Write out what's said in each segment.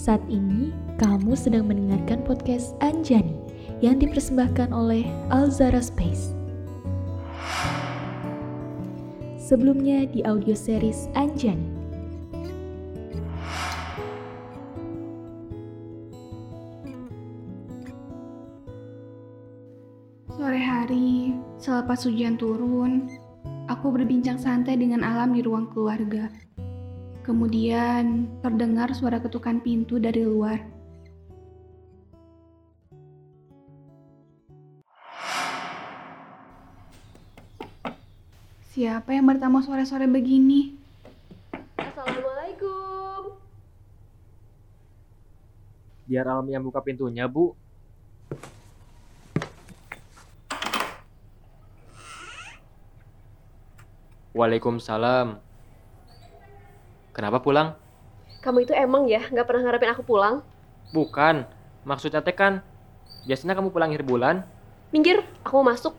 Saat ini, kamu sedang mendengarkan podcast Anjani yang dipersembahkan oleh Alzara Space. Sebelumnya di audio series Anjani. Sore hari, selepas hujan turun, aku berbincang santai dengan alam di ruang keluarga. Kemudian terdengar suara ketukan pintu dari luar. Siapa yang bertamu sore-sore begini? Assalamualaikum. Biar Alam yang buka pintunya, Bu. Waalaikumsalam. Kenapa pulang? Kamu itu emang ya nggak pernah ngarepin aku pulang? Bukan. Maksudnya teh kan, biasanya kamu pulang akhir bulan. Minggir, aku mau masuk.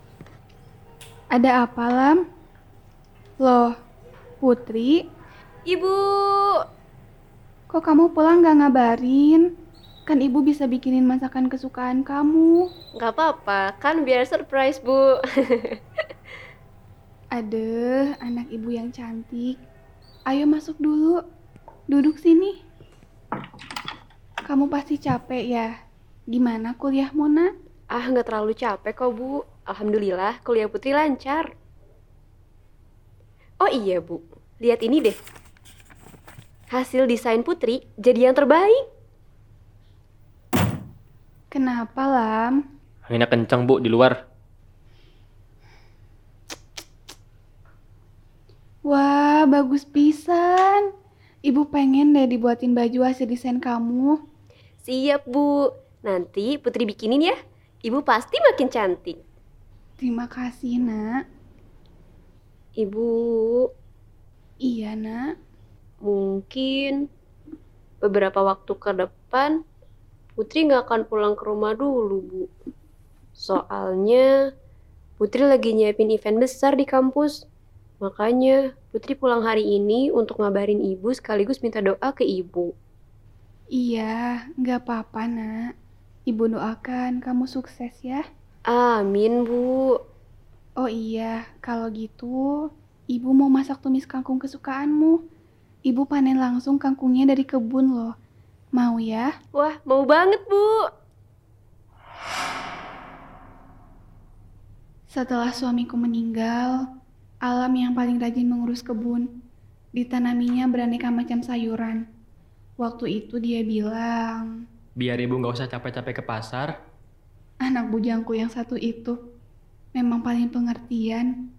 Ada apa, Lam? Loh, Putri, Ibu, kok kamu pulang gak ngabarin? Kan ibu bisa bikinin masakan kesukaan kamu. nggak apa-apa, kan biar surprise bu. Aduh, anak ibu yang cantik. Ayo masuk dulu. Duduk sini. Kamu pasti capek ya? Gimana kuliahmu, nak? ah nggak terlalu capek kok bu. Alhamdulillah kuliah putri lancar. Oh iya bu, lihat ini deh. Hasil desain putri jadi yang terbaik. Kenapa, Lam? Anginnya kenceng, Bu, di luar. Wah, bagus pisan. Ibu pengen deh dibuatin baju hasil desain kamu. Siap bu, nanti putri bikinin ya. Ibu pasti makin cantik. Terima kasih, nak. Ibu, Iya, nak. Mungkin beberapa waktu ke depan Putri nggak akan pulang ke rumah dulu, Bu. Soalnya Putri lagi nyiapin event besar di kampus. Makanya Putri pulang hari ini untuk ngabarin ibu sekaligus minta doa ke ibu. Iya, nggak apa-apa, nak. Ibu doakan kamu sukses ya. Amin, Bu. Oh iya, kalau gitu, ibu mau masak tumis kangkung kesukaanmu. Ibu panen langsung kangkungnya dari kebun loh. Mau ya? Wah, mau banget, Bu. Setelah suamiku meninggal, Alam yang paling rajin mengurus kebun. Ditanaminya beraneka macam sayuran. Waktu itu dia bilang, Biar Ibu nggak usah capek-capek ke pasar. anak bujangku yang satu itu memang paling pengertian.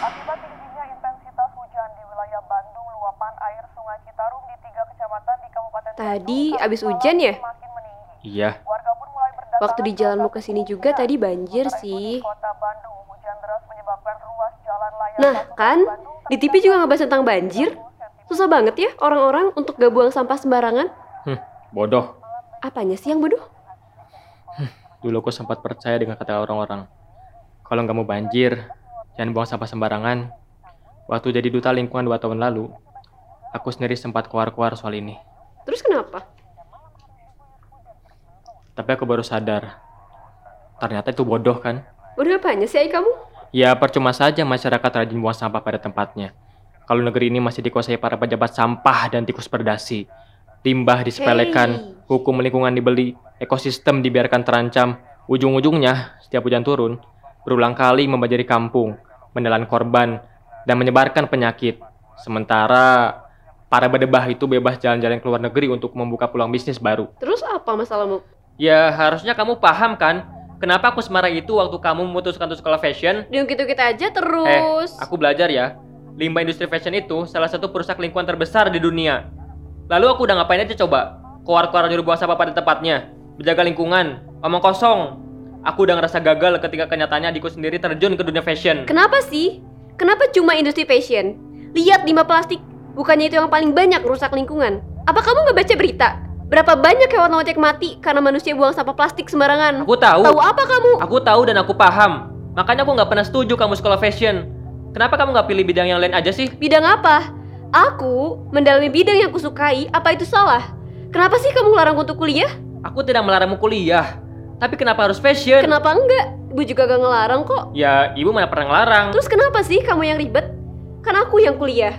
Akibat tingginya intensitas hujan di wilayah Bandung, luapan air Sungai Citarum di tiga kecamatan di Kabupaten Tadi Bandung, abis hujan ya? Iya. Waktu di jalanmu ke sini juga tadi banjir sih. Jalan Nah, kan? Di TV juga ngebahas tentang banjir. 30 sentimeter. Susah banget ya orang-orang untuk gak buang sampah sembarangan. Hm, bodoh. Apanya sih yang bodoh? Dulu aku sempat percaya dengan kata orang-orang. Kalau nggak mau banjir, jangan buang sampah sembarangan. Waktu jadi duta lingkungan dua tahun lalu, aku sendiri sempat keluar-keluar soal ini. Terus kenapa? Tapi aku baru sadar, ternyata itu bodoh kan? Bodoh apanya sih kamu? Ya percuma saja masyarakat rajin buang sampah pada tempatnya. Kalau negeri ini masih dikuasai para pejabat sampah dan tikus perdasi. Limbah disepelekan, Hey. hukum lingkungan dibeli, ekosistem dibiarkan terancam. Ujung-ujungnya, setiap hujan turun, berulang kali membanjiri kampung, menelan korban, dan menyebarkan penyakit. Sementara para bedebah itu bebas jalan-jalan ke luar negeri untuk membuka peluang bisnis baru. Terus apa masalahmu? Ya harusnya kamu paham kan, kenapa aku semarah itu waktu kamu memutuskan untuk sekolah fashion? Diung gitu-gitu aja terus. Eh, aku belajar ya. Limbah industri fashion itu salah satu perusak lingkungan terbesar di dunia. Lalu aku udah ngapain aja coba? Keluar-keluar nyuruh buang sampah pada tempatnya. Menjaga lingkungan. Omong kosong. Aku udah ngerasa gagal ketika kenyataannya adikku sendiri terjun ke dunia fashion. Kenapa sih? Kenapa cuma industri fashion? Lihat limbah plastik. Bukannya itu yang paling banyak rusak lingkungan. Apa kamu nggak baca berita? Berapa banyak hewan laut yang mati karena manusia buang sampah plastik sembarangan? Aku tahu. Tahu apa kamu? Aku tahu dan aku paham. Makanya aku nggak pernah setuju kamu sekolah fashion. Kenapa kamu nggak pilih bidang yang lain aja sih? Bidang apa? Aku mendalami bidang yang kusukai, apa itu salah? Kenapa sih kamu melarang untuk kuliah? Aku tidak melarangmu kuliah. Tapi kenapa harus fashion? Kenapa enggak? Ibu juga gak ngelarang kok. Ya, ibu mana pernah ngelarang. Terus kenapa sih kamu yang ribet? Kan aku yang kuliah.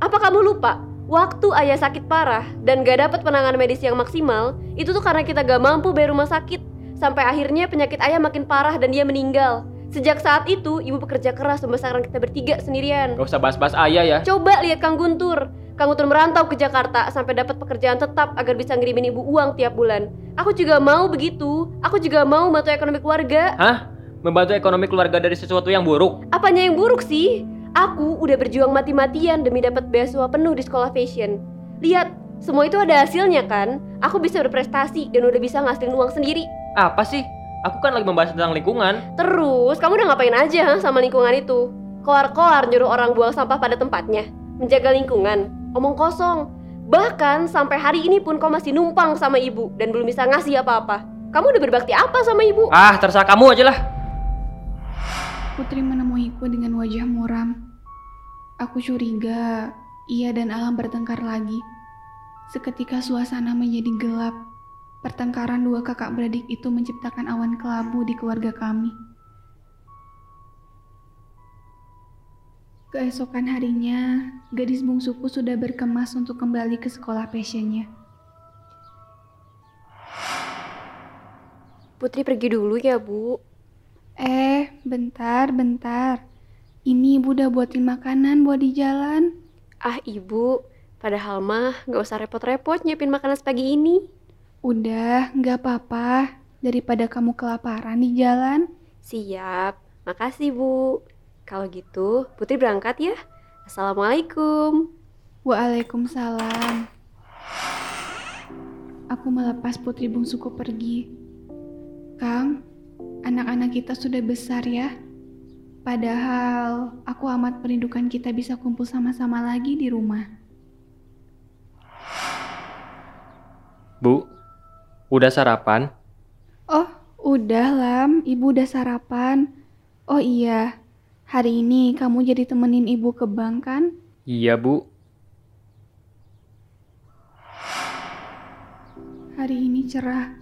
Apa kamu lupa? Waktu ayah sakit parah dan gak dapat penanganan medis yang maksimal, itu tuh karena kita gak mampu bayar rumah sakit. Sampai akhirnya penyakit ayah makin parah dan dia meninggal. Sejak saat itu, ibu bekerja keras membesarkan kita bertiga sendirian. Gak usah bahas-bahas ayah ya. Coba lihat Kang Guntur. Kang Guntur merantau ke Jakarta sampai dapat pekerjaan tetap agar bisa ngirimin ibu uang tiap bulan. Aku juga mau begitu. Aku juga mau bantu ekonomi keluarga. Hah? Membantu ekonomi keluarga dari sesuatu yang buruk? Apanya yang buruk sih? Aku udah berjuang mati-matian demi dapat beasiswa penuh di sekolah fashion. Lihat, semua itu ada hasilnya kan? Aku bisa berprestasi dan udah bisa ngasilin uang sendiri. Apa sih? Aku kan lagi membahas tentang lingkungan. Terus, kamu udah ngapain aja ha, sama lingkungan itu? Keluar-keluar nyuruh orang buang sampah pada tempatnya. Menjaga lingkungan. Omong kosong. Bahkan sampai hari ini pun kau masih numpang sama ibu dan belum bisa ngasih apa-apa. Kamu udah berbakti apa sama ibu? Ah, terserah kamu aja lah. Putri menemuiku dengan wajah muram. Aku curiga ia dan Alam bertengkar lagi. Seketika suasana menjadi gelap. Pertengkaran dua kakak beradik itu menciptakan awan kelabu di keluarga kami. Keesokan harinya, gadis bungsuku sudah berkemas untuk kembali ke sekolah fashionnya. Putri pergi dulu ya, Bu. Eh, bentar, bentar. Ini ibu udah buatin makanan buat di jalan. Ah, Ibu. Padahal mah gak usah repot-repot nyiapin makanan pagi ini. Udah, nggak apa-apa. Daripada kamu kelaparan di jalan. Siap. Makasih, Bu. Kalau gitu, Putri berangkat ya. Assalamualaikum. Waalaikumsalam. Aku melepas putri bungsuku pergi. Kang, anak-anak kita sudah besar ya. Padahal aku amat merindukan kita bisa kumpul sama-sama lagi di rumah. Bu, udah sarapan? Oh, udah Lam, ibu udah sarapan. Oh iya, hari ini kamu jadi temenin ibu ke bank kan? Iya, Bu. Hari ini cerah,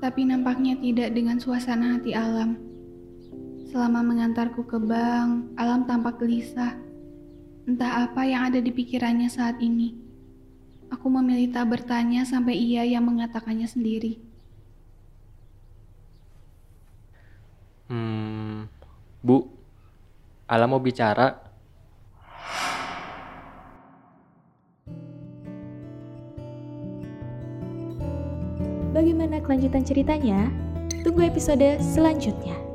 tapi nampaknya tidak dengan suasana hati alam. Selama mengantarku ke bank, alam tampak gelisah. Entah apa yang ada di pikirannya saat ini. Aku memilih tak bertanya sampai ia yang mengatakannya sendiri. Hmm, Bu, Alam mau bicara. Bagaimana kelanjutan ceritanya? Tunggu episode selanjutnya.